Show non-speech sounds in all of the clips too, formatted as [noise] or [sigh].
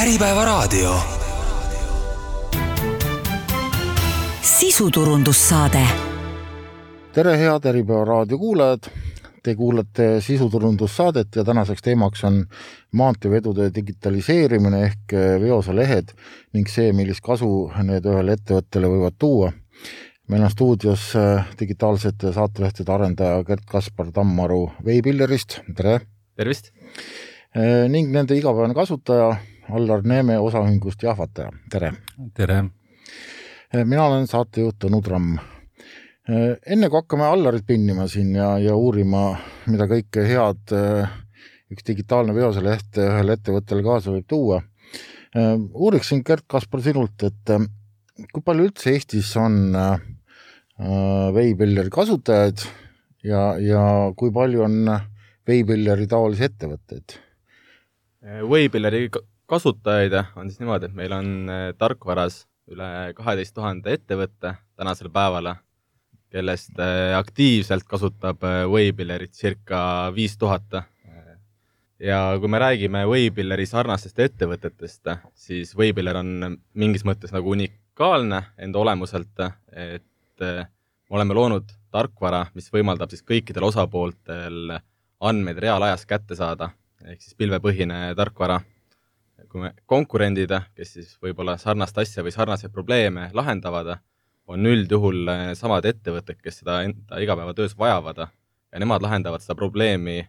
Äripäevaraadio. sisuturundussaade. tere, head Äripäeva raadio kuulajad. Te kuulate sisuturundussaadet ja tänaseks teemaks on maanteevedude digitaliseerimine ehk veoselehed ning see, millist kasu need ühele ettevõttele võivad tuua. meil on stuudios digitaalsete saatelehtede arendaja Gert-Kaspar Tammaru Veipillerist, tere! tervist! ning nende igapäevane kasutaja Allar Neeme osaühingust Jahvataja, tere! tere! mina olen saatejuht Tõnu Tramm. enne kui hakkame Allarit pinnima siin ja, ja uurima, mida kõike head üks digitaalne veoseleht ühele ettevõttele kaasa võib tuua, uuriksin Gert Kaspar sinult, et kui palju üldse Eestis on veipilleri kasutajaid ja, ja kui palju on veipilleri taolisi ettevõtteid? Waybilleri kasutajaid on siis niimoodi, et meil on tarkvaras üle kaheteist tuhande ettevõtte tänasel päeval, kellest aktiivselt kasutab Waypillerit circa viis tuhat. ja kui me räägime Waypilleri sarnastest ettevõtetest, siis Waypiller on mingis mõttes nagu unikaalne enda olemuselt, et me oleme loonud tarkvara, mis võimaldab siis kõikidel osapooltel andmeid reaalajas kätte saada, ehk siis pilvepõhine tarkvara kui me konkurendid, kes siis võib-olla sarnast asja või sarnaseid probleeme lahendavad, on üldjuhul samad ettevõtted, kes seda enda igapäevatöös vajavad ja nemad lahendavad seda probleemi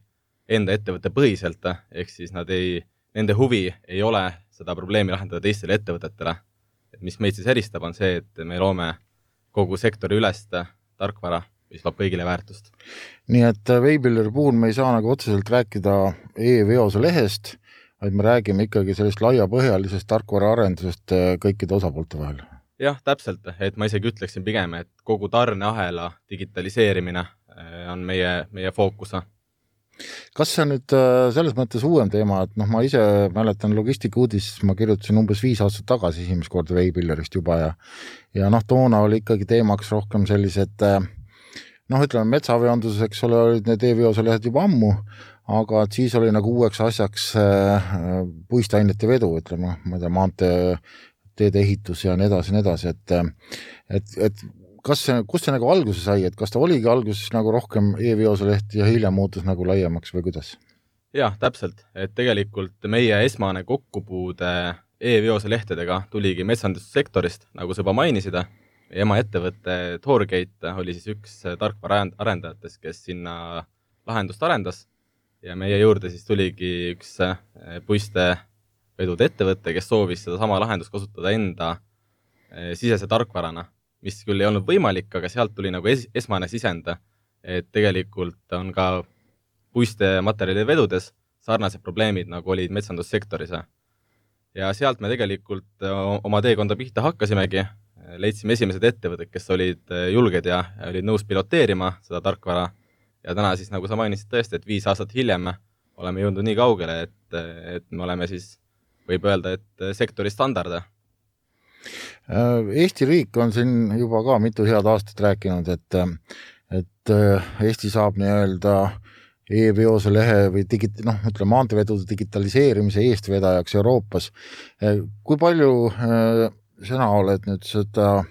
enda ettevõtte põhiselt, ehk siis nad ei, nende huvi ei ole seda probleemi lahendada teistele ettevõtetele. et mis meid siis eristab, on see, et me loome kogu sektori ülest tarkvara, mis loob kõigile väärtust. nii et Veipilleri puhul me ei saa nagu otseselt rääkida e-veose lehest vaid me räägime ikkagi sellist laiapõhjalisest tarkvaraarendusest äh, kõikide osapoolte vahel. jah, täpselt, et ma isegi ütleksin pigem, et kogu tarneahela digitaliseerimine äh, on meie, meie fookus. kas see on nüüd äh, selles mõttes uuem teema, et noh, ma ise mäletan Logistika uudises, ma kirjutasin umbes viis aastat tagasi esimest korda Veipillerist juba ja ja noh, toona oli ikkagi teemaks rohkem sellised noh, ütleme metsaveonduses, eks ole, olid need e-veose lehed juba ammu aga et siis oli nagu uueks asjaks äh, puistainete vedu, ütleme, ma ei tea, maanteeteede ehitus ja nii edasi ja nii edasi, et et, et kas see, kust see nagu alguse sai, et kas ta oligi alguses nagu rohkem e-veoseleht ja hiljem muutus nagu laiemaks või kuidas? jah, täpselt, et tegelikult meie esmane kokkupuude e-veoselehtedega tuligi metsandussektorist, nagu sa juba mainisid, emaettevõte Torgate oli siis üks tarkvaraarendajatest, kes sinna lahendust arendas ja meie juurde siis tuligi üks äh, puistevedude ettevõte, kes soovis sedasama lahendust kasutada enda äh, sisese tarkvarana, mis küll ei olnud võimalik, aga sealt tuli nagu es esmane sisend, et tegelikult on ka puistematerjalide vedudes sarnased probleemid, nagu olid metsandussektoris. ja sealt me tegelikult äh, oma teekonda pihta hakkasimegi, leidsime esimesed ettevõtted, kes olid julged ja olid nõus piloteerima seda tarkvara ja täna siis, nagu sa mainisid tõesti, et viis aastat hiljem oleme jõudnud nii kaugele, et, et me oleme siis, võib öelda, et sektori standard. Eesti riik on siin juba ka mitu head aastat rääkinud, et, et Eesti saab nii-öelda e-veose lehe või digi-, noh, ütleme maanteevedude digitaliseerimise eestvedajaks Euroopas. kui palju sina oled nüüd seda,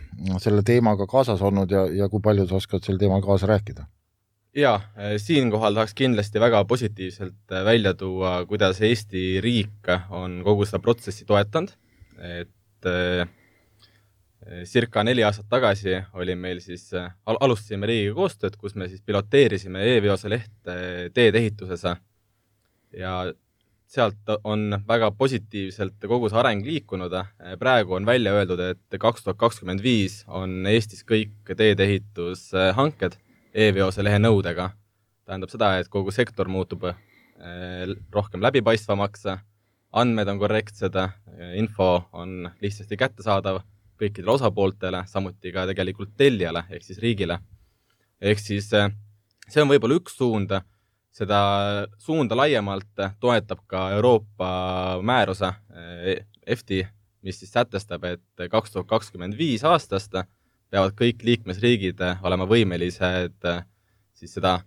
selle teemaga kaasas olnud ja, ja kui palju sa oskad sel teemal kaasa rääkida? Jaa, äh, siinkohal tahaks kindlasti väga positiivselt äh, välja tuua, kuidas Eesti riik on kogu seda protsessi toetanud, et äh, circa neli aastat tagasi oli meil siis al, alustasime riigiga koostööd, kus me siis piloteerisime e-veose lehte teedeehituses ja sealt on väga positiivselt kogu see areng liikunud. praegu on välja öeldud, et kaks tuhat kakskümmend viis on Eestis kõik teedeehitushanked e-veose lehe nõudega. tähendab seda, et kogu sektor muutub eh, rohkem läbipaistvamaks, andmed on korrektsed, info on lihtsasti kättesaadav kõikidele osapooltele, samuti ka tegelikult tellijale ehk siis riigile. ehk siis eh, see on võib-olla üks suund, seda suunda laiemalt toetab ka Euroopa määruse EFTI, mis siis sätestab, et kaks tuhat kakskümmend viis aastast peavad kõik liikmesriigid eh, olema võimelised eh, siis seda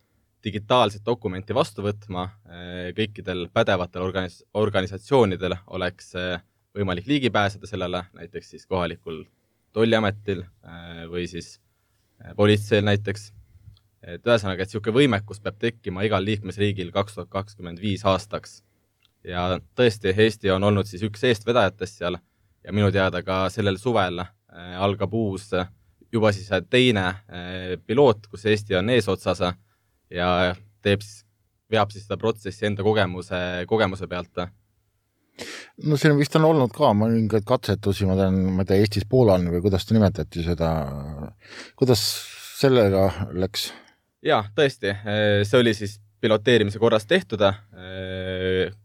digitaalset dokumenti vastu võtma, eh, kõikidel pädevatel organis-, organisatsioonidel oleks võimalik ligi pääseda sellele, näiteks siis kohalikul tolliametil või siis politseil näiteks. et ühesõnaga, et niisugune võimekus peab tekkima igal liikmesriigil kaks tuhat kakskümmend viis aastaks. ja tõesti, Eesti on olnud siis üks eestvedajatest seal ja minu teada ka sellel suvel algab uus juba siis teine piloot, kus Eesti on eesotsas ja teeb siis, veab siis seda protsessi enda kogemuse, kogemuse pealt no siin vist on olnud ka mõningaid katsetusi, ma tean, ma ei tea, Eestis Poolani või kuidas ta nimetati seda, kuidas sellega läks? jaa, tõesti, see oli siis piloteerimise korras tehtud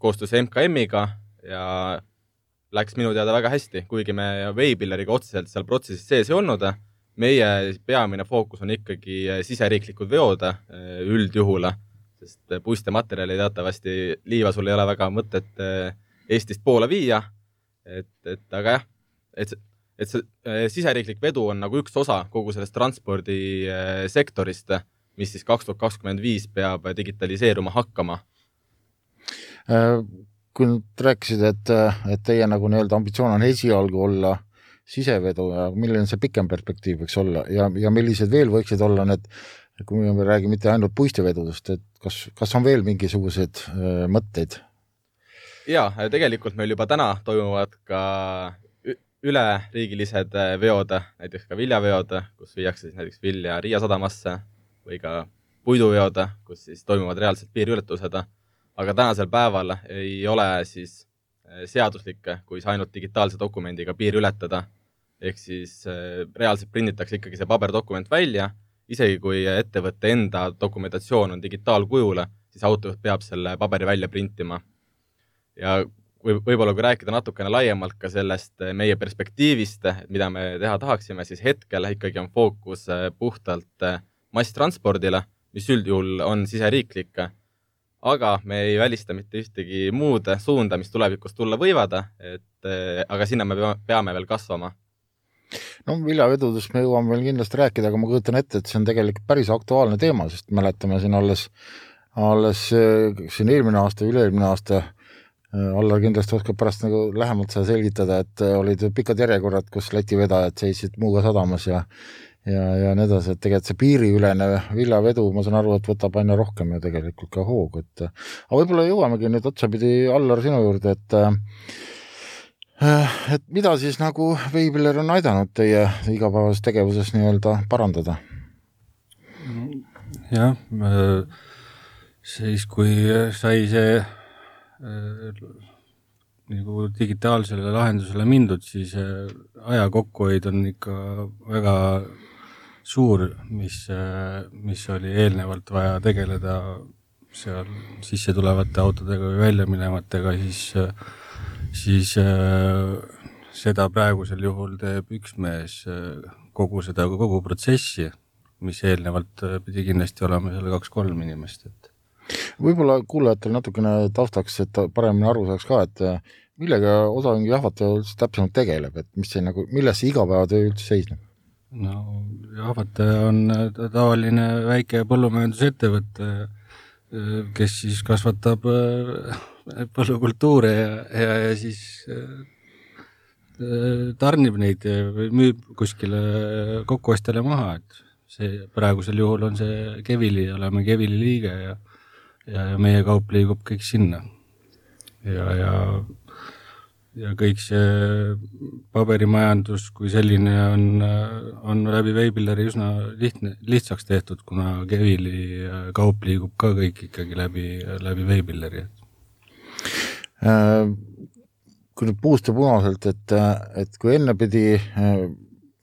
koostöös MKM-iga ja läks minu teada väga hästi, kuigi me Waybuilderiga otseselt seal protsessis sees ei olnud. Meie peamine fookus on ikkagi siseriiklikud veod üldjuhul, sest puistematerjali teatavasti liiva sul ei ole väga mõtet Eestist Poola viia. et, et aga jah, et, et see äh, siseriiklik vedu on nagu üks osa kogu sellest transpordisektorist, mis siis kaks tuhat kakskümmend viis peab digitaliseeruma hakkama. Äh, kui nüüd rääkisid, et, et teie nagu nii-öelda ambitsioon on esialgu olla sisevedu ja milline see pikem perspektiiv võiks olla ja, ja millised veel võiksid olla need, kui me räägime mitte ainult puistevedudest, et kas, kas on veel mingisuguseid äh, mõtteid jaa, tegelikult meil juba täna toimuvad ka üleriigilised äh, veod, näiteks ka viljaveod, kus viiakse siis näiteks vilja Riia sadamasse või ka puiduveod, kus siis toimuvad reaalsed piiriületused. aga tänasel päeval ei ole siis äh, seaduslik, kui sa ainult digitaalse dokumendiga piiri ületada. Ehk siis äh, reaalselt prinditakse ikkagi see paberdokument välja, isegi kui ettevõtte enda dokumentatsioon on digitaalkujul, siis autojuht peab selle paberi välja printima. Ja või võib-olla kui rääkida natukene laiemalt ka sellest eh, meie perspektiivist, mida me teha tahaksime, siis hetkel ikkagi on fookus eh, puhtalt masstranspordile, mis üldjuhul on siseriiklik. aga me ei välista mitte ühtegi muud suunda, mis tulevikus tulla võivad, et aga sinna me peame veel kasvama no viljavedudest me jõuame veel kindlasti rääkida, aga ma kujutan ette, et see on tegelikult päris aktuaalne teema, sest mäletame siin alles, alles siin eelmine aasta, üle-eelmine aasta Äh, Allar kindlasti oskab pärast nagu lähemalt seda selgitada, et äh, olid pikad järjekorrad, kus Läti vedajad seisid Muuga sadamas ja ja, ja nii edasi, et tegelikult see piiriülene viljavedu, ma saan aru, et võtab aina rohkem ju tegelikult ka hoogu, et aga võib-olla jõuamegi nüüd otsapidi, Allar, sinu juurde, et äh, et mida siis nagu Veibiller on aidanud teie igapäevases tegevuses nii-öelda parandada? jah, siis kui sai see Äh, nagu digitaalsele lahendusele mindud, siis äh, aja kokkuhoid on ikka väga suur, mis, äh, mis oli eelnevalt vaja tegeleda seal sisse tulevate autodega või välja minevatega, siis, siis seda praegusel juhul teeb üks mees kogu seda, kogu protsessi, mis eelnevalt pidi kindlasti olema seal kaks-kolm inimest, et võib-olla kuulajatele natukene taustaks, et paremini aru saaks ka, et äh, millega osaühing Jahvataja üldse täpsemalt tegeleb, et mis see nagu, milles see igapäevatöö üldse seisneb? no Jahvataja on äh, tavaline väike põllumajandusettevõte, äh, kes siis kasvatab põllukultuure ja, ja, ja siis tarnib neid või müüb kuskile kokkuostjale maha, et see praegusel juhul on see Kevili, oleme Kevili liige ja ja, ja meie kaup liigub kõik sinna. ja, ja, ja kõik see paberimajandus kui selline on, on läbi Weibillari üsna lihtne, lihtsaks tehtud, kuna Kevili kaup liigub ka kõik ikkagi läbi, läbi Weibillari äh,. kui nüüd puust ja punaselt, et, et kui enne pidi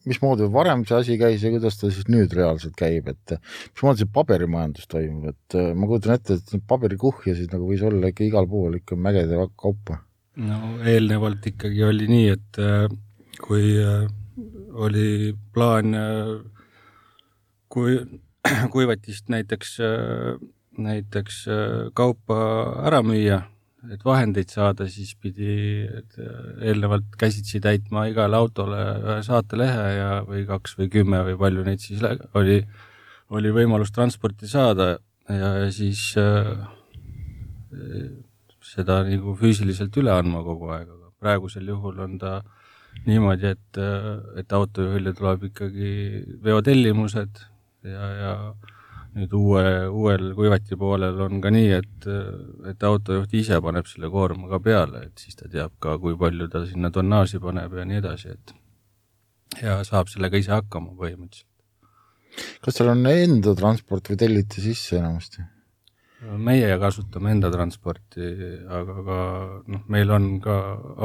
mismoodi varem see asi käis ja kuidas ta siis nüüd reaalselt käib, et mismoodi see paberimajandus toimub, et äh, ma kujutan ette, et paberikuhjasid nagu võis olla ikka igal pool ikka mägede kaupa. No eelnevalt ikkagi oli nii, et äh, kui äh, oli plaan kui [clears throat] kuivatist näiteks, näiteks kaupa ära müüa et vahendeid saada, siis pidi eelnevalt käsitsi täitma igale autole ühe saatelehe ja, või kaks või kümme või palju neid siis oli, oli võimalus transporti saada. Ja, ja siis äh, seda nagu füüsiliselt üle andma kogu aeg, aga praegusel juhul on ta niimoodi, et, et autojuhile tuleb ikkagi veotellimused ja, ja nüüd uue, uuel kuivati poolel on ka nii, et, et autojuht ise paneb selle koorma ka peale, et siis ta teab ka, kui palju ta sinna tonnaaži paneb ja nii edasi, et ja saab sellega ise hakkama põhimõtteliselt. kas seal on enda transport või tellite sisse enamasti? Meie kasutame enda transporti, aga ka noh, meil on ka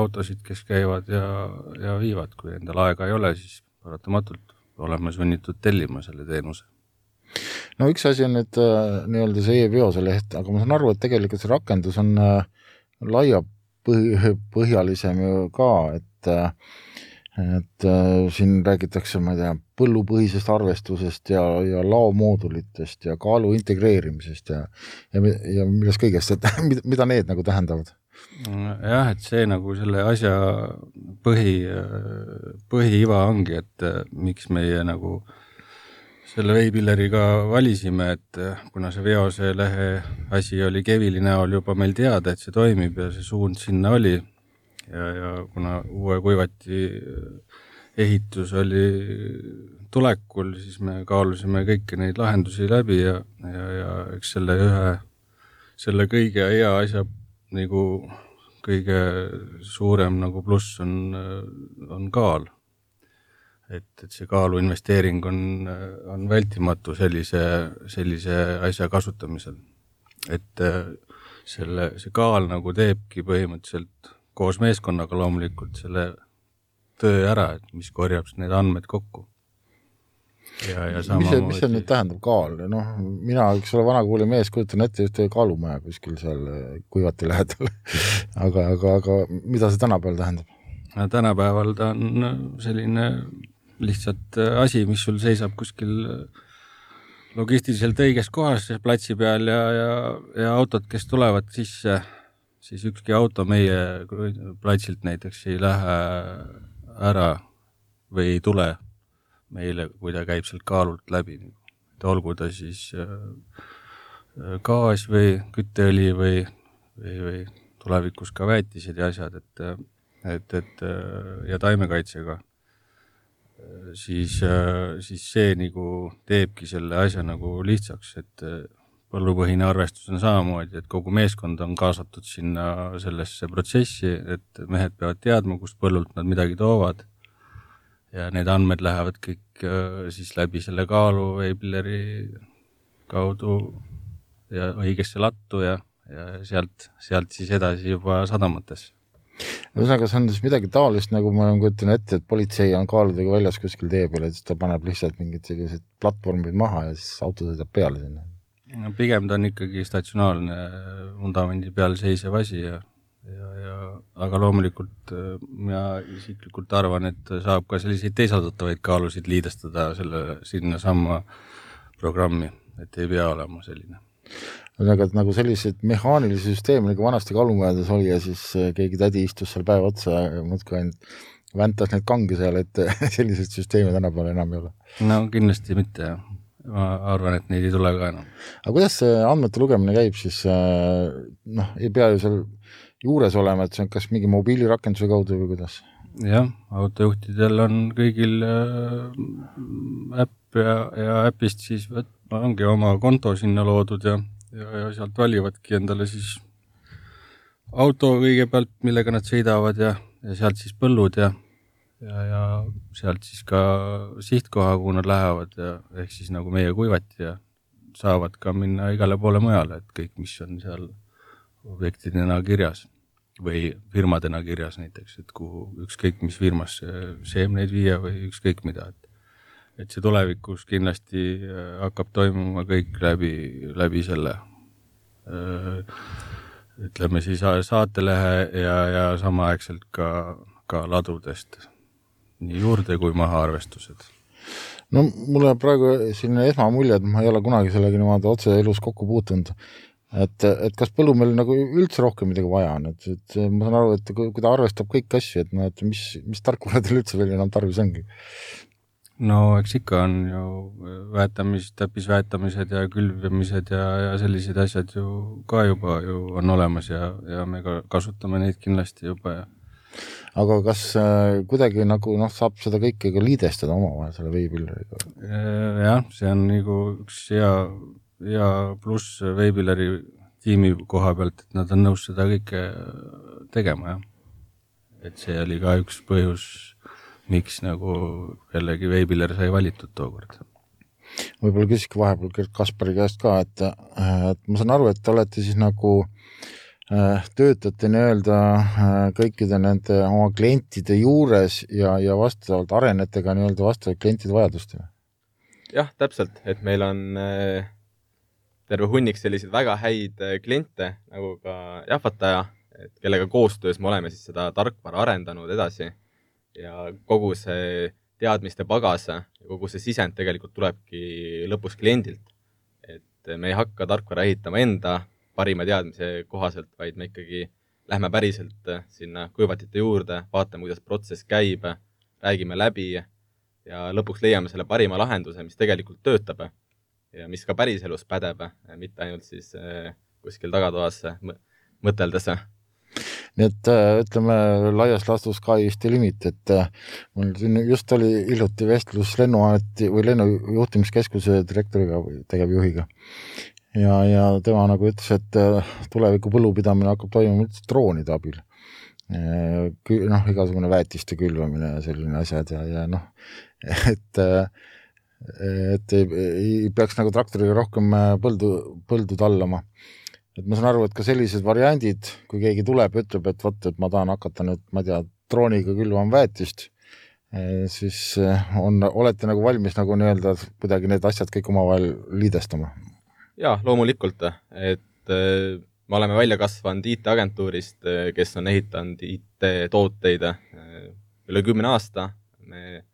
autosid, kes käivad ja, ja viivad, kui endal aega ei ole, siis paratamatult oleme sunnitud tellima selle teenuse. No üks asi on nüüd äh, nii-öelda see e-veose leht, aga ma saan aru, et tegelikult see rakendus on äh, laiapõhjalisem ju ka, et äh, et äh, siin räägitakse, ma ei tea, põllupõhisest arvestusest ja, ja laomoodulitest ja kaalu integreerimisest ja ja, ja millest kõigest, et [laughs] mida, mida need nagu tähendavad? jah, et see nagu selle asja põhi, põhiiva ongi, et miks meie nagu äh, selle veipilleriga valisime, et eh, kuna see veoselehe asi oli Kevili näol juba meil teada, et see toimib ja see suund sinna oli ja, ja kuna uue kuivati eh, ehitus oli tulekul, siis me kaalusime kõiki neid lahendusi läbi ja, ja, ja eks selle ühe, selle kõige hea asja nagu kõige suurem nagu pluss on, on kaal et, et see kaaluinvesteering on, on vältimatu sellise, sellise asja kasutamisel. et äh, selle, see kaal nagu teebki põhimõtteliselt koos meeskonnaga loomulikult selle töö ära, et mis korjab need andmed kokku. ja, ja samamoodi. mis see, nüüd tähendab, kaal, noh, mina, eks ole, vanakooli mees, kujutan ette ühte kaalumaja kuskil seal kuivati lähedal [laughs] aga, aga, aga mida see tänapäeval tähendab? tänapäeval ta on selline lihtsalt äh, asi, mis sul seisab kuskil äh, logistiliselt õiges kohas platsi peal ja, ja, ja autod, kes tulevad sisse, siis ükski auto meie platsilt näiteks ei lähe ära või ei tule meile, kui ta käib sealt kaalult läbi. et olgu ta siis äh, gaas või kütteõli või, või, või tulevikus ka väetised ja asjad, et, et, et ja taimekaitsega siis, äh, siis see nagu teebki selle asja nagu lihtsaks, et põllupõhine arvestus on samamoodi, et kogu meeskond on kaasatud sinna sellesse protsessi, et mehed peavad teadma, kust põllult nad midagi toovad. ja need andmed lähevad kõik äh, siis läbi selle kaalu veipilleri kaudu ja õigesse lattu ja, ja sealt, sealt siis edasi juba sadamatesse ühesõnaga, see on siis midagi taolist, nagu ma kujutan ette, et politsei on kaaludega väljas kuskil tee peal ja siis ta paneb lihtsalt mingid sellised platvormid maha ja siis auto sõidab peale sinna. No pigem ta on ikkagi statsionaarne vundamendi peal seisev asi ja, ja, ja aga loomulikult äh, mina isiklikult arvan, et saab ka selliseid teisaldatavaid kaalusid liidestada selle sinnasamma programmi, et ei pea olema selline ühesõnaga, et nagu selliseid mehaanilisi süsteeme nagu vanasti kalumajades oli ja siis äh, keegi tädi istus seal päev otsa ja muudkui ainult väntas neid kange seal, et [laughs] selliseid süsteeme tänapäeval enam ei ole. no kindlasti mitte jah, ma arvan, et neid ei tule ka enam. aga kuidas see andmete lugemine käib siis, äh, noh, ei pea ju seal juures olema, et see on kas mingi mobiilirakenduse kaudu või kuidas? jah, autojuhtidel on kõigil äh, äpp ja, ja äpist siis võt-, ongi oma konto sinna loodud ja ja, ja sealt valivadki endale siis auto kõigepealt, millega nad sõidavad ja, ja sealt siis põllud ja, ja, ja sealt siis ka sihtkoha, kuhu nad lähevad ja ehk siis nagu meie kuivati ja saavad ka minna igale poole mujale, et kõik, mis on seal objektidena kirjas või firmadena kirjas näiteks, et kuhu ükskõik mis firmasse seemneid viia või ükskõik mida, et et see tulevikus kindlasti äh, hakkab toimuma kõik läbi, läbi selle äh, ütleme siis saatelehe ja, ja samaaegselt ka, ka ladudest nii juurde kui mahaarvestused. no mul jääb praegu selline esmamulje, et ma ei ole kunagi sellega niimoodi otse elus kokku puutunud. et, et kas põllumehel nagu üldse rohkem midagi vaja on, et, et ma saan aru, et kui, ta arvestab kõiki asju, et noh, et mis, mis tarkvara tal üldse veel enam tarvis ongi no eks ikka on ju väetamised, täppisväetamised ja külvamised ja, ja sellised asjad ju ka juba ju on olemas ja, ja me ka kasutame neid kindlasti juba ja aga kas äh, kuidagi nagu noh, saab seda kõike ka liidestada omavahel selle veebilleriga? Äh, jah, see on nagu üks hea, hea pluss veebilleri tiimi koha pealt, et nad on nõus seda kõike tegema, jah. et see oli ka üks põhjus, miks nagu jällegi veebiller sai valitud tookord võib-olla küsiks vahepeal Kaspari käest ka, et, et ma saan aru, et te olete siis nagu äh, töötate nii-öelda äh, kõikide nende oma klientide juures ja, ja vastavalt arenete ka nii-öelda vastavalt klientide vajadustele? jah, täpselt, et meil on äh, terve hunnik selliseid väga häid äh, kliente nagu ka Jahvataja, et kellega koostöös me oleme siis seda tarkvara arendanud edasi ja kogu see teadmiste pagas ja kogu see sisend tegelikult tulebki lõpuks kliendilt. et me ei hakka tarkvara ehitama enda parima teadmise kohaselt, vaid me ikkagi lähme päriselt sinna kuivatite juurde, vaatame, kuidas protsess käib, räägime läbi ja lõpuks leiame selle parima lahenduse, mis tegelikult töötab ja mis ka päriselus pädeb, mitte ainult siis eh, kuskil tagatoas mõteldes nii et ütleme laias laastus is the limit, et mul siin just oli hiljuti vestlus Lennuameti või lennujuhtimiskeskuse direktoriga või tegevjuhiga. Ja, ja tema nagu ütles, et äh, tuleviku põllupidamine hakkab toimuma üldse droonide abil. noh, igasugune väetiste külvamine ja selline asjad ja, ja noh, [laughs] et et ei, ei peaks nagu traktoriga rohkem põldu, põldu tallama et ma saan aru, et ka sellised variandid, kui keegi tuleb, ütleb, et vot, et ma tahan hakata nüüd, ma ei tea, drooniga külvama väetist, siis on, olete nagu valmis nagu nii-öelda kuidagi need asjad kõik omavahel liidestama? Jaa, loomulikult, et eh, me oleme välja kasvanud IT-agentuurist, kes on ehitanud IT-tooteid üle kümne aasta, me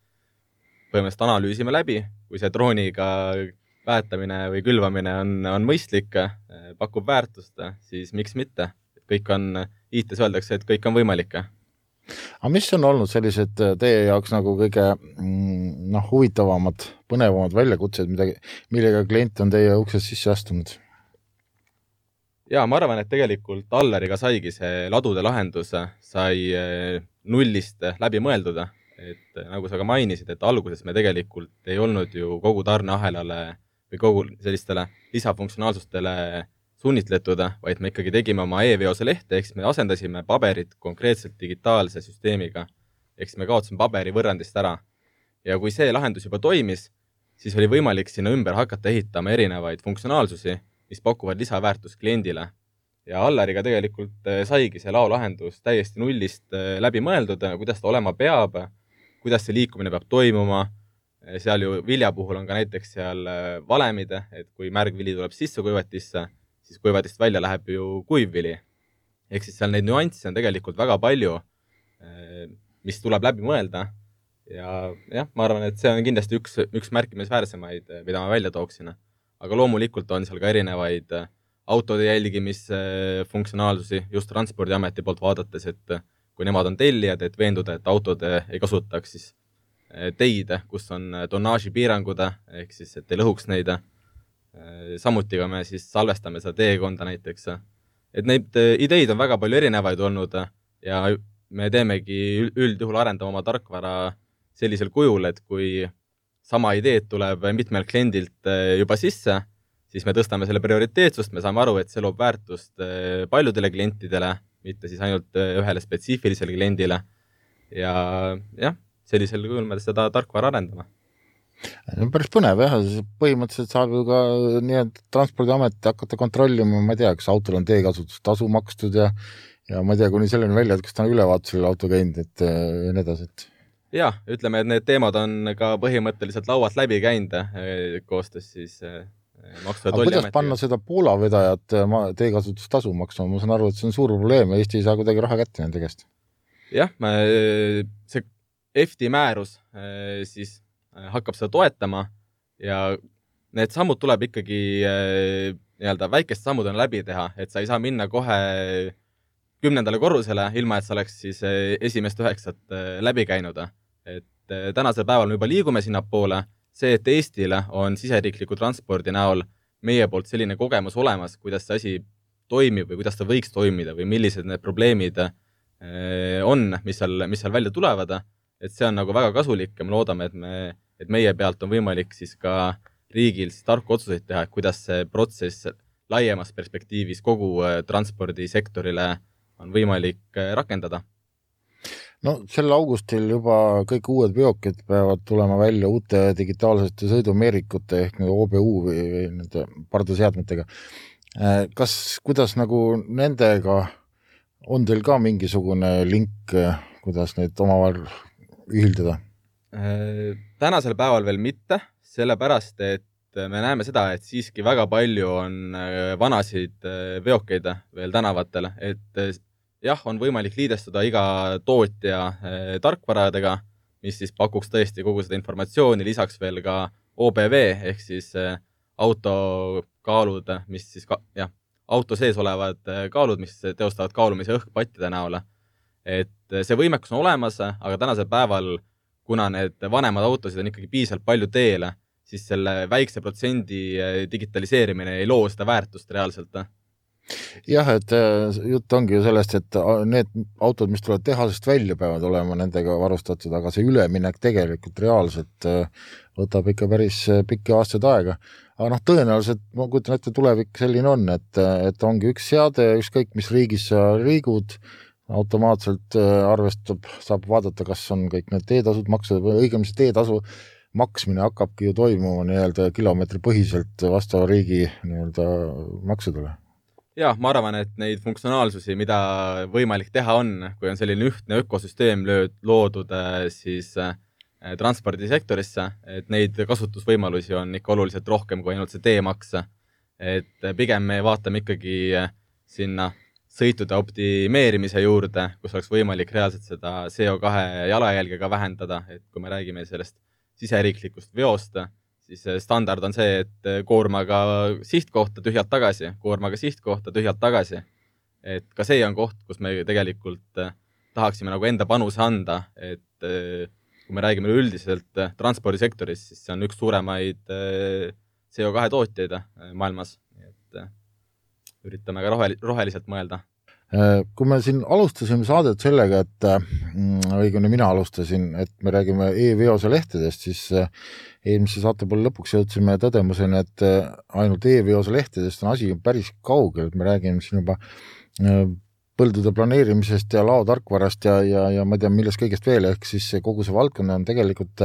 põhimõtteliselt analüüsime läbi, kui see drooniga väetamine või külvamine on, on mõistlik, pakub väärtust, siis miks mitte. kõik on, IT-s öeldakse, et kõik on võimalik. Aga mis on olnud sellised teie jaoks nagu kõige mm, noh, huvitavamad, põnevamad väljakutsed, mida, millega klient on teie uksest sisse astunud? jaa, ma arvan, et tegelikult Allariga saigi see ladude lahendus, sai eh, nullist läbi mõeldud, et nagu sa ka mainisid, et alguses me tegelikult ei olnud ju kogu tarneahelale või kogu sellistele lisafunktsionaalsustele sunnitletud, vaid me ikkagi tegime oma e-veose lehte, ehk siis me asendasime paberit konkreetselt digitaalse süsteemiga. ehk siis me kaotasime paberi võrrandist ära. ja kui see lahendus juba toimis, siis oli võimalik sinna ümber hakata ehitama erinevaid funktsionaalsusi, mis pakuvad lisaväärtust kliendile. ja Allariga tegelikult eh, saigi see laolahendus täiesti nullist eh, läbi mõeldud, kuidas ta olema peab, kuidas see liikumine peab toimuma seal ju vilja puhul on ka näiteks seal valemid, et kui märgvili tuleb sisse kuivatisse, siis kuivatist välja läheb ju kuiv vili. ehk siis seal neid nüansse on tegelikult väga palju, äh, mis tuleb läbi mõelda ja jah, ma arvan, et see on kindlasti üks, üks märkimisväärsemaid, äh, mida ma välja tooksin. aga loomulikult on seal ka erinevaid autode jälgimisfunktsionaalsusi just Transpordiameti poolt vaadates, et kui nemad on tellijad, et veenduda, et autod ei kasutaks siis Eh, teid, kus on eh, tonnaažipiirangud, ehk siis et ei lõhuks neid. Eh, samuti ka me siis salvestame seda teekonda näiteks. et neid ideid on väga palju erinevaid olnud ja me teemegi üldjuhul arendame oma tarkvara sellisel kujul, et kui sama ideed tuleb mitmelt kliendilt juba sisse, siis me tõstame selle prioriteetsust, me saame aru, et see loob väärtust paljudele klientidele, mitte siis ainult ühele spetsiifilisele kliendile. ja jah, sellisel kujul me seda tarkvara arendame päris põnev jah, põhimõtteliselt saab ju ka nii-öelda Transpordiamet hakata kontrollima, ma ei tea, kas autol on teekasutustasu makstud ja ja ma ei tea, kuni selleni välja, et kas ta on ülevaatusel auto käinud, et ja nii edasi, et jah, ütleme, et need teemad on ka põhimõtteliselt laualt läbi käinud eh, koostöös siis eh, maksu- ja tolliametiga. kuidas panna seda Poola vedajat eh, teekasutustasu maksma, ma saan aru, et see on suur probleem ja Eesti ei saa kuidagi raha kätte nende käest. jah, see EFTi määrus siis hakkab seda toetama ja need sammud tuleb ikkagi äh, nii-öelda väikeste sammudena läbi teha, et sa ei saa minna kohe kümnendale korrusele, ilma et sa oleks siis esimest üheksat läbi käinud. et tänasel päeval me juba liigume sinnapoole, see, et Eestile on siseriikliku transpordi näol meie poolt selline kogemus olemas, kuidas see asi toimib või kuidas ta võiks toimida või millised need probleemid on, mis seal, mis seal välja tulevad, et see on nagu väga kasulik ja me loodame, et me, et meie pealt on võimalik siis ka riigil siis tarku otsuseid teha, et kuidas see protsess laiemas perspektiivis kogu transpordisektorile on võimalik rakendada no sel augustil juba kõik uued veokid peavad tulema välja uute digitaalsete sõidumeerikute ehk nii OBU või, või nende pardaseadmetega. Äh, kas, kuidas nagu nendega, on teil ka mingisugune link, kuidas neid omavahel ühildada? Äh, tänasel päeval veel mitte, sellepärast et me näeme seda, et siiski väga palju on äh, vanasid veokeid veel tänavatel, et jah, on võimalik liidestuda iga tootja tarkvaradega, mis siis pakuks tõesti kogu seda informatsiooni, lisaks veel ka OBV ehk siis eh, auto kaalud, mis siis ka, jah, auto sees olevad kaalud, mis teostavad kaalumise õhkpattide näol. et see võimekus on olemas, aga tänasel päeval, kuna need vanemad autosid on ikkagi piisavalt palju teel, siis selle väikse protsendi digitaliseerimine ei loo seda väärtust reaalselt jah, et äh, jutt ongi ju sellest, et äh, need autod, mis tulevad tehasest välja, peavad olema nendega varustatud, aga see üleminek tegelikult reaalselt võtab ikka päris pikki aastaid aega. aga noh, tõenäoliselt ma kujutan ette, tulevik selline on, et, et ongi üks seade, ükskõik mis riigis sa liigud, automaatselt arvestab, saab vaadata, kas on kõik need teetasud makstud või õigemini see teetasu maksmine hakkabki ju toimuma nii-öelda kilomeetripõhiselt vastava riigi nii-öelda maksudele jaa, ma arvan, et neid funktsionaalsusi, mida võimalik teha on, kui on selline ühtne ökosüsteem lööd, loodud äh, siis äh, transpordisektorisse, et neid kasutusvõimalusi on ikka oluliselt rohkem kui ainult see teemaks. et äh, pigem me vaatame ikkagi sinna sõitude optimeerimise juurde, kus oleks võimalik reaalselt seda CO2 jalajälge ka vähendada, et kui me räägime sellest siseriiklikust veost, siis standard on see, et eh, koormaga sihtkohta tühjalt tagasi, koormaga sihtkohta tühjalt tagasi. et ka see on koht, kus me tegelikult eh, tahaksime nagu enda panuse anda, et eh, kui me räägime üleüldiselt transpordisektorist, siis see on üks suuremaid CO2 tootjaid maailmas, et üritame ka rohel-, roheliselt mõelda. Kui me siin alustasime saadet sellega, et mm, õigemini mina alustasin, et me räägime e-veose lehtedest, siis eelmise saate poole lõpuks jõudsime tõdemuseni, et äh, ainult e-veose lehtedest on asi päris kaugel, et me räägime siin juba äh, põldude planeerimisest ja laotarkvarast ja, ja, ja ma ei tea, millest kõigest veel, ehk siis kogu see valdkond on tegelikult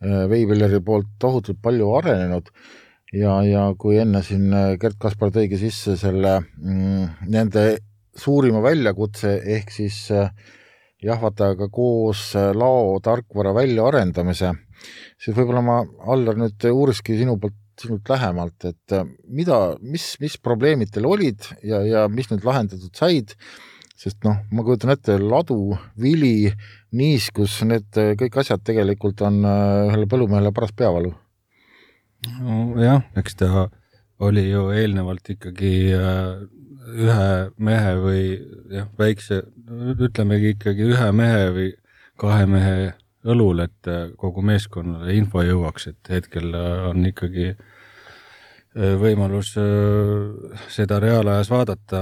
Veipilleri äh, poolt tohutult palju arenenud ja, ja kui enne siin Gerd Kaspar tõigi sisse selle mm, nende suurima väljakutse ehk siis jahvatajaga koos lao tarkvara väljaarendamise siis võib-olla ma, Allar, nüüd uuriski sinu poolt, sinult lähemalt, et äh, mida, mis, mis probleemid teil olid ja, ja mis nüüd lahendatud said, sest noh, ma kujutan ette, ladu, vili, niiskus, need äh, kõik asjad tegelikult on äh, ühele põllumehele paras peavalu. Nojah, eks ta oli ju eelnevalt ikkagi ühe mehe või jah, väikse, ütlemegi ikkagi ühe mehe või kahe mehe õlul, et äh, kogu meeskonnale info jõuaks, et hetkel äh, on ikkagi äh, võimalus seda reaalajas vaadata.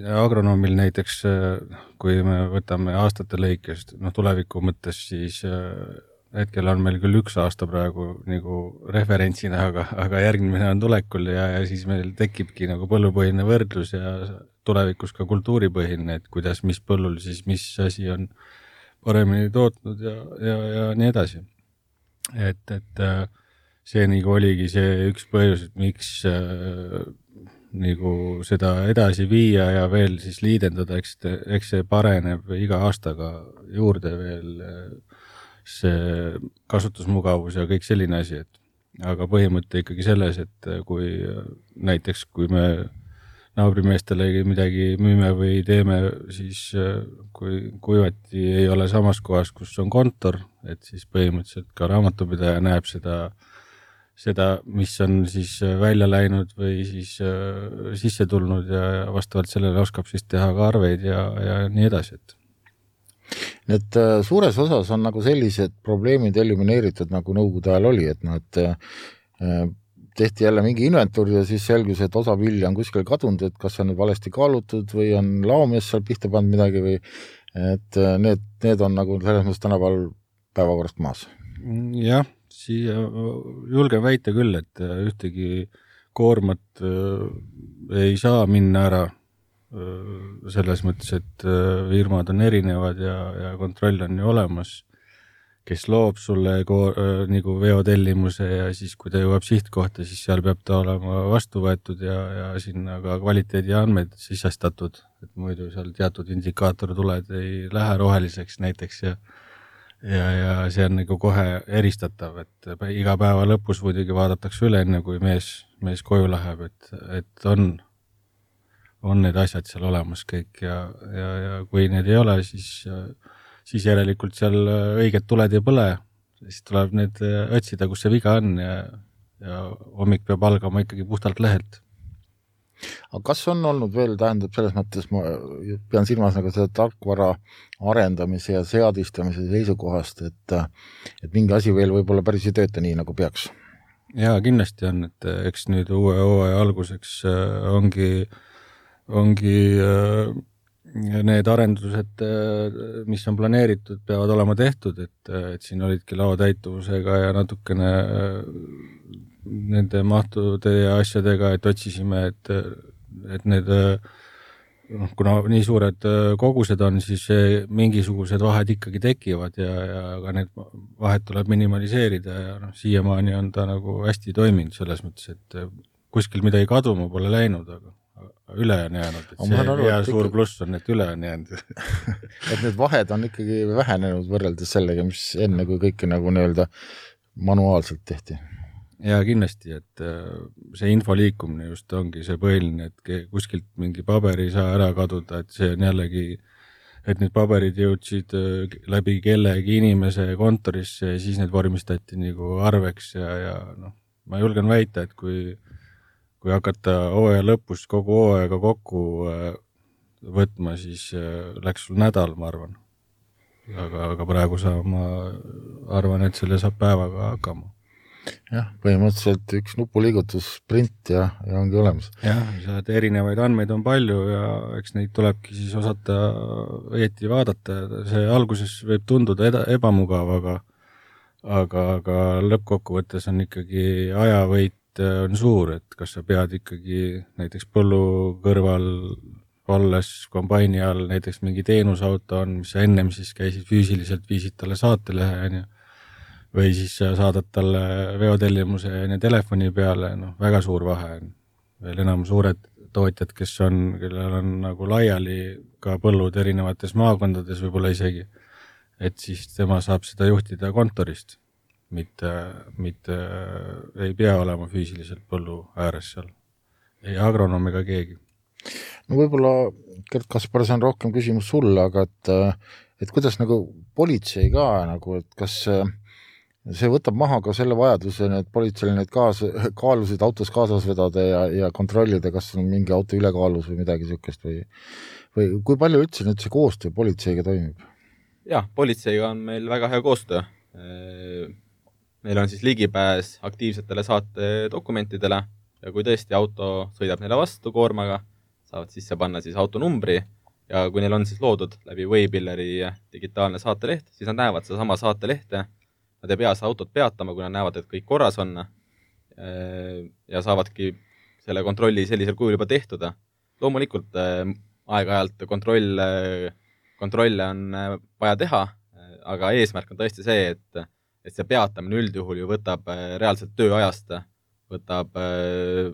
Ja agronoomil näiteks, kui me võtame aastate lõikes, noh tuleviku mõttes, siis hetkel on meil küll üks aasta praegu nagu referentsina, aga, aga järgmine on tulekul ja, ja siis meil tekibki nagu põllupõhine võrdlus ja tulevikus ka kultuuripõhine, et kuidas, mis põllul siis, mis asi on paremini tootnud ja, ja, ja nii edasi. et, et äh, see nagu oligi see üks põhjus, et miks äh, nagu seda edasi viia ja veel siis liidendada, eks, eks see pareneb iga aastaga juurde veel äh, see kasutusmugavus ja kõik selline asi, et aga põhimõte ikkagi selles, et kui näiteks, kui me naabrimeestele midagi müüme või teeme, siis äh, kui kuivati ei ole samas kohas, kus on kontor, et siis põhimõtteliselt ka raamatupidaja näeb seda, seda, mis on siis äh, välja läinud või siis äh, sisse tulnud ja vastavalt sellele oskab siis teha ka arveid ja, ja nii edasi, et Need äh, suures osas on nagu sellised probleemid elimineeritud, nagu nõukogude ajal oli, et noh, et äh, tehti jälle mingi inventuur ja siis selgus, et osa vilja on kuskil kadunud, et kas on nüüd valesti kaalutud või on laomees seal pihta pannud midagi või et äh, need, need on nagu selles mõttes tänapäeval päevakorrast maas. jah, siia julgen väita küll, et ühtegi koormat ei saa minna ära selles mõttes, et firmad on erinevad ja, ja kontroll on ju olemas. Kes loob sulle nagu veotellimuse ja siis, kui ta jõuab sihtkohta, siis seal peab ta olema vastu võetud ja, ja sinna ka kvaliteediandmed sisestatud, et muidu seal teatud indikaatortuled ei lähe roheliseks näiteks ja ja, ja see on nagu kohe eristatav, et iga päeva lõpus muidugi vaadatakse üle, enne kui mees, mees koju läheb, et, et on, on need asjad seal olemas kõik ja, ja, ja kui need ei ole, siis äh, siis järelikult seal äh, õiged tuled ei põle, siis tuleb need äh, otsida, kus see viga on ja, ja hommik peab algama ikkagi puhtalt lehelt. aga kas on olnud veel, tähendab, selles mõttes ma pean silmas nagu seda tarkvara arendamise ja seadistamise seisukohast, et et mingi asi veel võib-olla päris ei tööta nii, nagu peaks? jaa, kindlasti on, et äh, eks nüüd uue hooaja alguseks ongi, ongi äh, need arendused, mis on planeeritud, peavad olema tehtud, et, et siin olidki laotäituvusega ja natukene nende mahtude ja asjadega, et otsisime, et, et need noh, kuna nii suured kogused on, siis mingisugused vahed ikkagi tekivad ja, ja ka need vahed tuleb minimaliseerida ja noh, siiamaani on ta nagu hästi toiminud selles mõttes, et kuskil midagi kaduma pole läinud, aga üle on jäänud, et see aru, hea suur pluss on, et üle on jäänud [laughs] et need vahed on ikkagi vähenenud võrreldes sellega, mis enne, kui kõike nagu nii-öelda manuaalselt tehti. jaa, kindlasti, et äh, see info liikumine just ongi see põhiline, et kuskilt mingi paber ei saa ära kaduda, et see on jällegi, et need paberid jõudsid äh, läbi kellegi inimese kontorisse ja siis need vormistati nagu arveks ja, ja noh, ma julgen väita, et kui kui hakata hooaja lõpus kogu hooaega kokku äh, võtma, siis äh, läks sul nädal, ma arvan. aga, aga praegu sa, ma arvan, et selle saab päevaga hakkama. jah, põhimõtteliselt üks nupuliigutus, print ja, ja ongi olemas. jah, sealt erinevaid andmeid on palju ja eks neid tulebki siis osata õieti vaadata, see alguses võib tunduda eda-, ebamugav, aga aga, aga lõppkokkuvõttes on ikkagi ajavõit Äh, on suur, et kas sa pead ikkagi näiteks põllu kõrval olles kombaini all näiteks mingi teenusauto on, mis sa ennem siis käisid füüsiliselt, viisid talle saatelehe, on ju, või siis sa saadad talle veotellimuse on ju telefoni peale, noh, väga suur vahe on. veel enam suured tootjad, kes on, kellel on nagu laiali ka põllud erinevates maakondades võib-olla isegi, et siis tema saab seda juhtida kontorist mitte, mitte ei pea olema füüsiliselt põllu ääres seal, ei agronoom ega keegi. no võib-olla, Gerd Kaspar, see on rohkem küsimus sulle, aga et, et kuidas nagu politsei ka nagu, et kas see võtab maha ka selle vajaduse, et politseil neid kaas, kaalusid autos kaasas vedada ja, ja kontrollida, kas on mingi auto ülekaalus või midagi niisugust või või kui palju üldse nüüd see koostöö politseiga toimib? jah, politseiga on meil väga hea koostöö neil on siis ligipääs aktiivsetele saate dokumentidele ja kui tõesti auto sõidab neile vastu koormaga, saavad sisse panna siis autonumbri ja kui neil on siis loodud läbi Waybilleri digitaalne saateleht, siis nad näevad sedasama saatelehte, nad ei pea seda autot peatama, kui nad näevad, et kõik korras on ja saavadki selle kontrolli sellisel kujul juba tehtud. loomulikult aeg-ajalt kontroll, kontrolle on vaja teha, aga eesmärk on tõesti see, et et see peatamine üldjuhul ju võtab äh, reaalselt tööajast, võtab äh,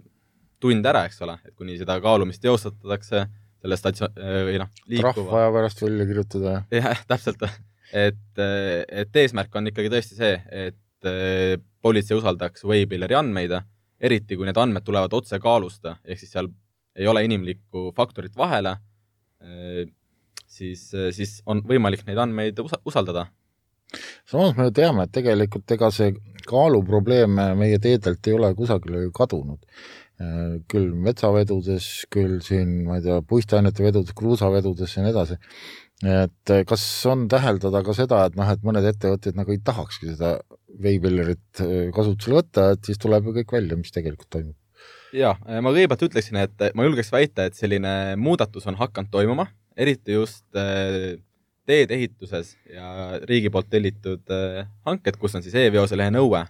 tund ära, eks ole, et kuni seda kaalumist teostatakse, selle statsioon, äh, või noh, liikuva trahv vaja pärast välja kirjutada. jah, [laughs] täpselt. et, et eesmärk on ikkagi tõesti see, et politsei usaldaks Waybilleri andmeid, eriti kui need andmed tulevad otse kaalust, ehk siis seal ei ole inimlikku faktorit vahele, siis, siis on võimalik neid andmeid usaldada samas me ju teame, et tegelikult ega see kaaluprobleem meie teedelt ei ole kusagile kadunud. küll metsavedudes, küll siin, ma ei tea, puisteainete vedudes, kruusavedudes ja nii edasi. et kas on täheldada ka seda, et noh, et mõned ettevõtted nagu ei tahakski seda veipillerit kasutusele võtta, et siis tuleb ju kõik välja, mis tegelikult toimub? jaa, ma kõigepealt ütleksin, et ma julgeks väita, et selline muudatus on hakanud toimuma, eriti just äh, teedeehituses ja riigi poolt tellitud äh, hanked, kus on siis e-veoselehe nõue,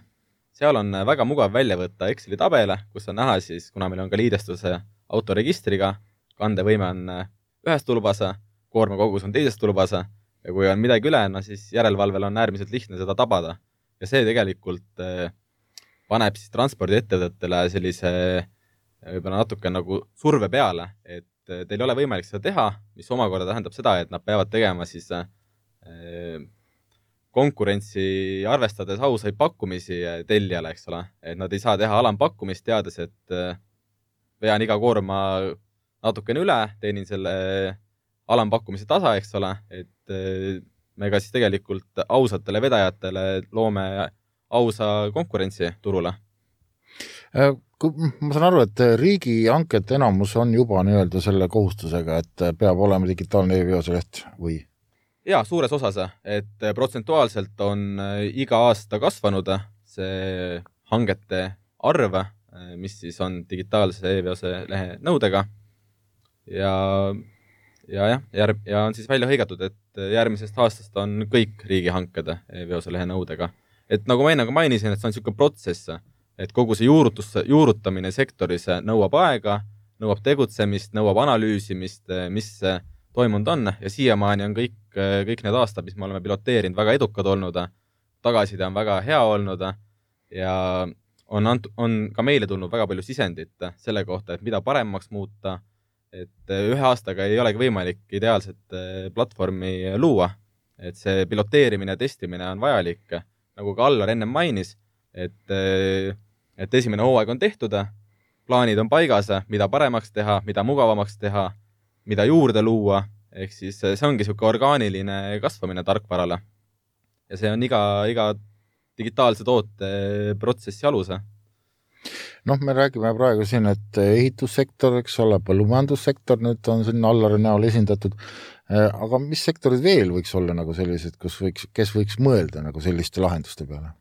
seal on äh, väga mugav välja võtta Exceli tabele, kus on näha siis, kuna meil on ka liidestuse autoregistriga, kandevõime on äh, ühes tulbasa, koormakogus on teises tulbasa ja kui on midagi üle, no siis järelevalvel on äärmiselt lihtne seda tabada. ja see tegelikult paneb siis transpordiettevõtetele sellise võib-olla natuke nagu surve peale, et teil ei ole võimalik seda teha, mis omakorda tähendab seda, et nad peavad tegema siis äh, konkurentsi arvestades ausaid pakkumisi tellijale, eks ole, et nad ei saa teha alampakkumist, teades, et äh, vean iga koorma natukene üle, teenin selle alampakkumise tasa, eks ole, et äh, me ka siis tegelikult ausatele vedajatele loome ausa konkurentsi turule ma saan aru, et riigihankete enamus on juba nii-öelda selle kohustusega, et peab olema digitaalne e-veoseleht või? jaa, suures osas, et protsentuaalselt on äh, iga aasta kasvanud see hangete arv, äh, mis siis on digitaalse e-veoselehe nõudega ja ja jah, järg- ja on siis välja hõigatud, et järgmisest aastast on kõik riigihanked e-veoselehe nõudega. et nagu ma enne ka mainisin, et see on niisugune protsess et kogu see juurutus, juurutamine sektoris nõuab aega, nõuab tegutsemist, nõuab analüüsimist, mis toimunud on. Ja siiamaani on kõik, kõik need aastad, mis me oleme piloteerinud, väga edukad olnud, tagasiside on väga hea olnud. Ja on ant-, on ka meile tulnud väga palju sisendit selle kohta, et mida paremaks muuta, et ühe aastaga ei olegi võimalik ideaalset platvormi luua, et see piloteerimine ja testimine on vajalik, nagu ka Allar ennem mainis, et et esimene hooaeg on tehtud, plaanid on paigas, mida paremaks teha, mida mugavamaks teha, mida juurde luua, ehk siis see ongi niisugune orgaaniline kasvamine tarkvarale. ja see on iga, iga digitaalse toote protsessi alus. noh, me räägime praegu siin, et ehitussektor, eks ole, põllumajandussektor nüüd on siin Allari näol esindatud, aga mis sektorid veel võiks olla nagu sellised, kus võiks, kes võiks mõelda nagu selliste lahenduste peale?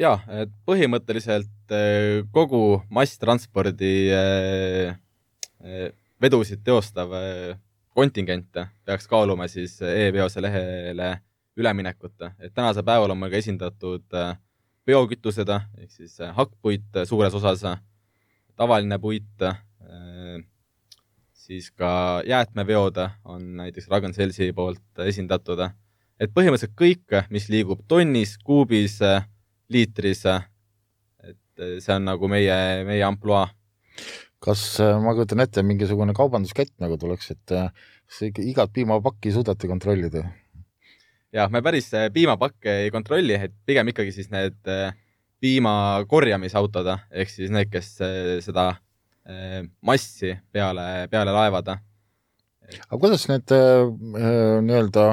Jaa, et põhimõtteliselt eh, kogu masstranspordi eh, eh, vedusid teostav kontingent peaks kaaluma siis e-veose lehele üleminekut, et tänasel päeval on meil ka esindatud biokütused ehk siis hakkpuit suures osas, tavaline puit, siis ka jäätmeveod on näiteks Ragn-Sellsi poolt esindatud, et põhimõtteliselt kõik, mis liigub tonnis, kuubis, liitris. et see on nagu meie, meie ampluaa. kas ma kujutan ette, mingisugune kaubanduskett nagu tuleks, et kas igat piimapakki suudate kontrollida? jah, me päris piimapakke ei kontrolli, et pigem ikkagi siis need piima korjamisautod ehk siis need, kes seda massi peale, peale laevad. aga kuidas need nii-öelda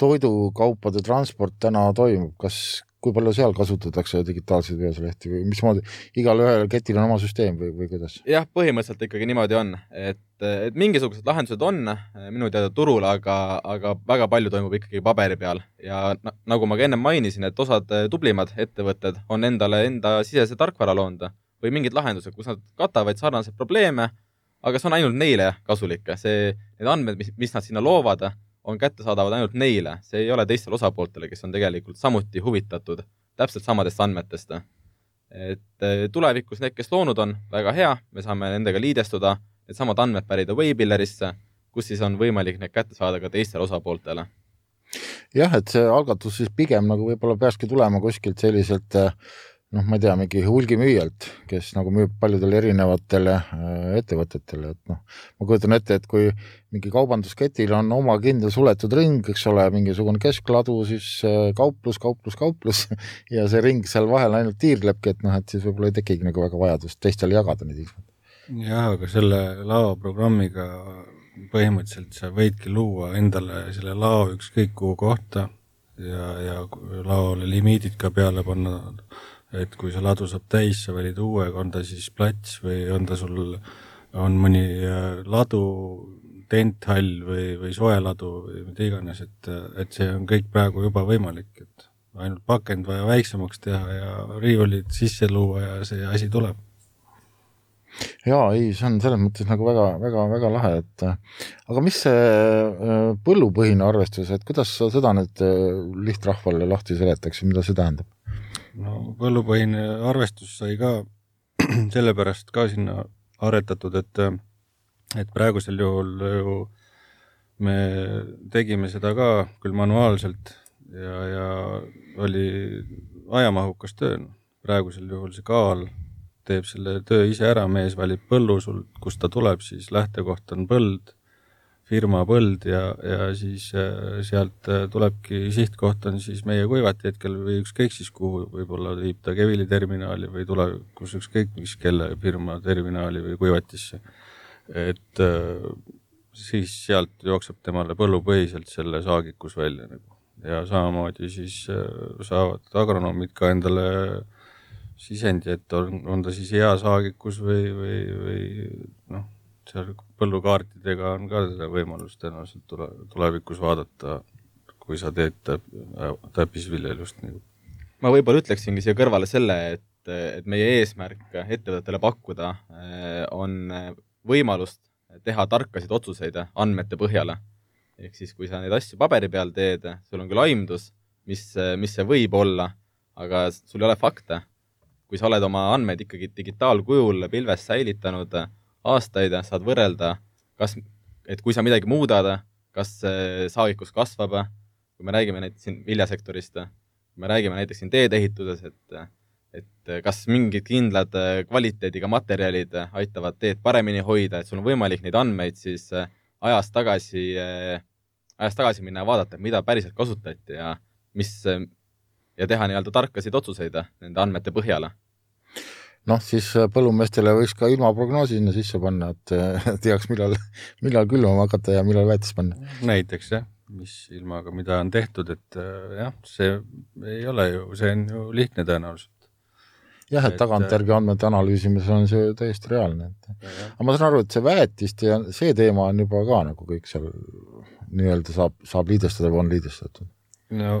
toidukaupade transport täna toimub, kas kui palju seal kasutatakse digitaalseid veoselehti või mismoodi, igalühel ketil on oma süsteem või, või kuidas? jah, põhimõtteliselt ikkagi niimoodi on, et, et mingisugused lahendused on minu teada turul, aga, aga väga palju toimub ikkagi paberi peal. Ja nagu ma ka ennem mainisin, et osad tublimad ettevõtted on endale enda sisese tarkvara loonud või mingid lahendused, kus nad katavad sarnaseid probleeme, aga see on ainult neile kasulik, see, need andmed, mis, mis nad sinna loovad, on kättesaadavad ainult neile, see ei ole teistele osapooltele, kes on tegelikult samuti huvitatud täpselt samadest andmetest. et eh, tulevikus need, kes loonud on, väga hea, me saame nendega liidestuda, needsamad andmed pärida Waybillerisse, kus siis on võimalik need kätte saada ka teistele osapooltele. jah, et see algatus siis pigem nagu võib-olla peakski tulema kuskilt selliselt äh, noh, ma ei tea, mingi hulgimüüjalt, kes nagu müüb paljudele erinevatele äh, ettevõtetele, et noh, ma kujutan ette, et kui mingi kaubandusketil on oma kindel suletud ring, eks ole, mingisugune keskladu, siis äh, kauplus, kauplus, kauplus [laughs] ja see ring seal vahel ainult tiirlebki, et noh, et siis võib-olla ei tekigi nagu väga vajadust teistele jagada neid infot. jah, aga selle laoprogrammiga põhimõtteliselt sa võidki luua endale selle lao ükskõik kuhu kohta ja, ja laole limiidid ka peale panna et kui see ladu saab täis, sa valid uue, on ta siis plats või on ta sul, on mõni äh, ladu, tenthall või, või soeladu või mida iganes, et, et see on kõik praegu juba võimalik, et ainult pakend vaja väiksemaks teha ja riiulid sisse luua ja see asi tuleb jaa, ei, see on selles mõttes nagu väga-väga-väga lahe, et aga mis see äh, põllupõhine arvestus, et kuidas sa seda nüüd äh, lihtrahvale lahti seletaksid, mida see tähendab? No põllupõhine arvestus sai ka [clears throat] sellepärast ka sinna aretatud, et et praegusel juhul ju me tegime seda ka küll manuaalselt ja, ja oli ajamahukas töö, praegusel juhul see kaal teeb selle töö ise ära, mees valib põllu sul, kust ta tuleb, siis lähtekoht on põld, firma põld ja, ja siis äh, sealt äh, tulebki, sihtkoht on siis meie kuivati hetkel või ükskõik siis kuhu, võib-olla viib ta Kevili terminali või tulevikus ükskõik mis kelle firma terminali või kuivatisse. et äh, siis sealt jookseb temale põllupõhiselt selle saagikus välja nagu ja samamoodi siis saavad agronoomid ka endale sisendi, et on, on ta siis hea saagikus või, või, või noh, seal põllukaartidega on ka seda võimalust tõenäoliselt tule, tulevikus vaadata, kui sa teed täp, täppisviljelust nagu. ma võib-olla ütleksingi siia kõrvale selle, et, et meie eesmärk ettevõtetele pakkuda eh, on võimalust teha tarkasid otsuseid andmete põhjale. ehk siis, kui sa neid asju paberi peal teed, sul on küll aimdus, mis, mis see võib olla, aga sul ei ole fakte kui sa oled oma andmeid ikkagi digitaalkujul pilves säilitanud aastaid, saad võrrelda, kas, et kui sa midagi muudad, kas saagikus kasvab, kui me räägime näiteks siin viljasektorist, kui me räägime näiteks siin teedeehituses, et et kas mingid kindlad kvaliteediga materjalid aitavad teed paremini hoida, et sul on võimalik neid andmeid siis ajas tagasi, ajas tagasi minna ja vaadata, mida päriselt kasutati ja mis, ja teha nii-öelda tarkasid otsuseid nende andmete põhjal noh, siis äh, põllumeestele võiks ka ilmaprognoosi sinna sisse panna, et äh, [laughs] teaks, millal, millal külvama hakata ja millal väetist panna. näiteks jah, mis ilmaga, mida on tehtud, et äh, jah, see ei ole ju, see on ju lihtne tõenäoliselt. jah, et tagantjärgi andmete analüüsimisel on see täiesti reaalne, et aga ma saan aru, et see väetist ja see teema on juba ka nagu kõik seal nii-öelda saab, saab liidestada või on liidestatud no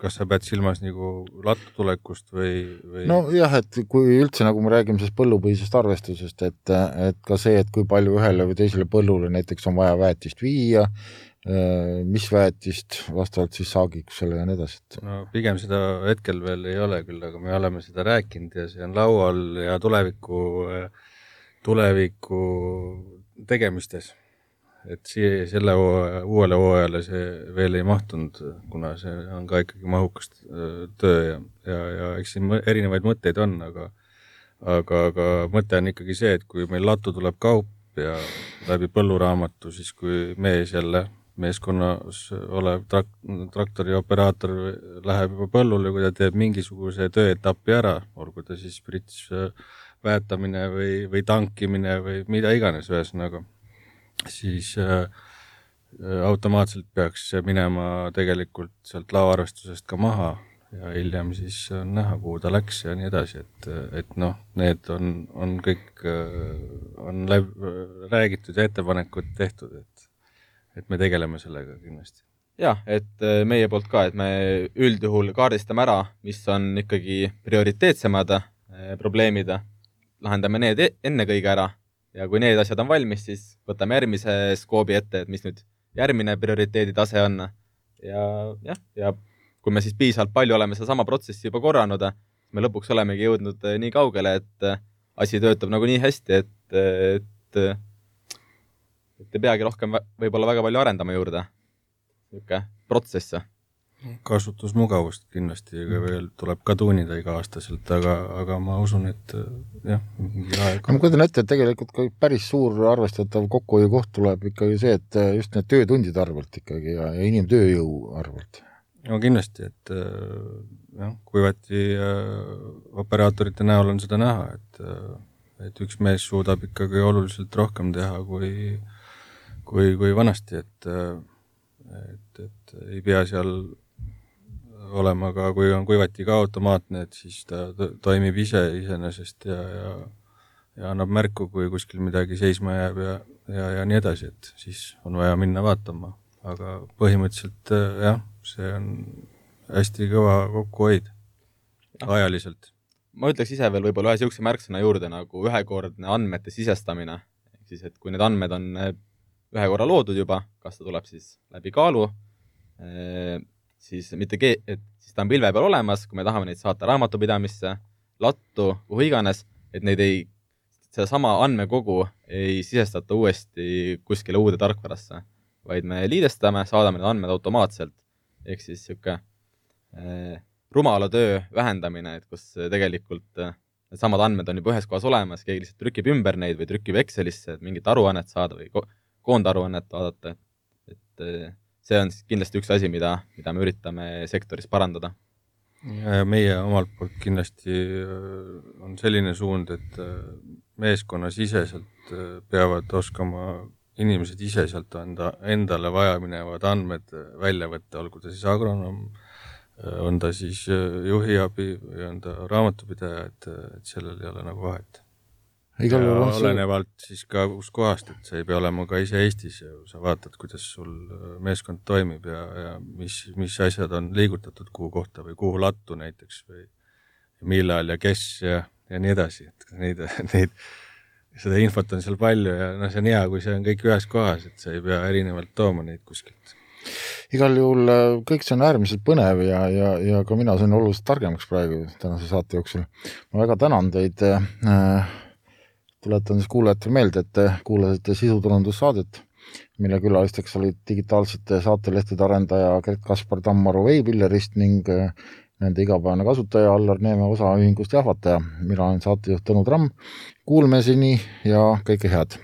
kas sa pead silmas nagu lattu tulekust või, või...? nojah, et kui üldse nagu me räägime sellest põllupõhisest arvestusest, et, et ka see, et kui palju ühele või teisele põllule näiteks on vaja väetist viia, mis väetist vastavalt siis saagikusele ja nii edasi, et. no pigem seda hetkel veel ei ole küll, aga me oleme seda rääkinud ja see on laual ja tuleviku, tuleviku tegemistes et siia, selle uuele hooajale see veel ei mahtunud, kuna see on ka ikkagi mahukas töö ja, ja, ja eks siin erinevaid mõtteid on, aga aga, aga mõte on ikkagi see, et kui meil lattu tuleb kaup ja läbi põlluraamatu, siis kui mees jälle, meeskonnas olev trak-, traktori operaator läheb juba põllule, kui ta teeb mingisuguse tööetapi ära, olgu ta siis prits väetamine või, või tankimine või mida iganes, ühesõnaga siis äh, äh, automaatselt peaks see minema tegelikult sealt laoarvestusest ka maha ja hiljem siis on näha, kuhu ta läks ja nii edasi, et, et noh, need on, on kõik, äh, on läb-, räägitud ja ettepanekud tehtud, et, et me tegeleme sellega kindlasti. jah, et meie poolt ka, et me üldjuhul kaardistame ära, mis on ikkagi prioriteetsemad probleemid, lahendame need e-, ennekõige ära ja kui need asjad on valmis, siis võtame järgmise skoobi ette, et mis nüüd järgmine prioriteedi tase on. ja jah, ja kui me siis piisavalt palju oleme sedasama protsessi juba korranud, me lõpuks olemegi jõudnud eh, nii kaugele, et eh, asi töötab nagu nii hästi, et, et et ei peagi rohkem võib-olla väga palju arendama juurde. niisugune protsess kasutusmugavust kindlasti veel tuleb ka tuunida iga-aastaselt, aga, aga ma usun, et jah, mingi aeg no ma kujutan ette, et tegelikult ka päris suur arvestatav kokkuhoiukoht tuleb ikkagi see, et just need töötundide arvelt ikkagi ja, ja inimtööjõu arvelt. no kindlasti, et jah, kuivati operaatorite näol on seda näha, et et üks mees suudab ikkagi oluliselt rohkem teha kui, kui, kui vanasti, et et, et ei pea seal olema ka, kui on kuivati ka automaatne, et siis ta toimib ise iseenesest ja, ja ja annab märku, kui kuskil midagi seisma jääb ja, ja, ja nii edasi, et siis on vaja minna vaatama. aga põhimõtteliselt jah, see on hästi kõva kokkuhoid ajaliselt. ma ütleks ise veel võib-olla ühe niisuguse märksõna juurde nagu ühekordne andmete sisestamine. ehk siis, et kui need andmed on äh, ühe korra loodud juba, kas ta tuleb siis läbi kaalu, siis mitte ke-, et siis ta on pilve peal olemas, kui me tahame neid saata raamatupidamisse, lattu, kuhu iganes, et neid ei, sedasama andmekogu ei sisestata uuesti kuskile uude tarkvarasse, vaid me liidestame, saadame need andmed automaatselt, ehk siis niisugune äh, rumala töö vähendamine, et kus tegelikult äh, needsamad andmed on juba ühes kohas olemas, keegi lihtsalt trükib ümber neid või trükib Excelisse, et mingit aruannet saada või ko koondaruannet vaadata, et äh, see on kindlasti üks asi, mida, mida me üritame sektoris parandada. meie omalt poolt kindlasti äh, on selline suund, et meeskonnasiseselt peavad oskama inimesed ise sealt enda, endale vajaminevad andmed välja võtta, olgu ta siis agronoom, on ta siis äh, juhiabi või on ta raamatupidaja, et, et sellel ei ole nagu vahet. Igal juhul on see olenevalt siis ka kuskohast, et sa ei pea olema ka ise Eestis ja sa vaatad, kuidas sul äh, meeskond toimib ja, ja mis, mis asjad on liigutatud kuhu kohta või kuhu lattu näiteks või millal ja kes ja, ja nii edasi, et neid, [laughs] neid, seda infot on seal palju ja noh, see on hea, kui see on kõik ühes kohas, et sa ei pea erinevalt tooma neid kuskilt igal juhul äh, kõik see on äärmiselt põnev ja, ja, ja ka mina sain oluliselt targemaks praegu tänase saate jooksul. ma väga tänan teid äh,. Tuletan siis kuulajatele meelde, et te kuulasite sisuturundussaadet, mille külalisteks olid digitaalsete saatelehtede arendaja Gert-Kaspar Tammaru Veipillerist ning äh, nende igapäevane kasutaja Allar Neeme osaühingust Jahvataja. mina olen saatejuht Tõnu Tramm. Kuulmiseni ja kõike head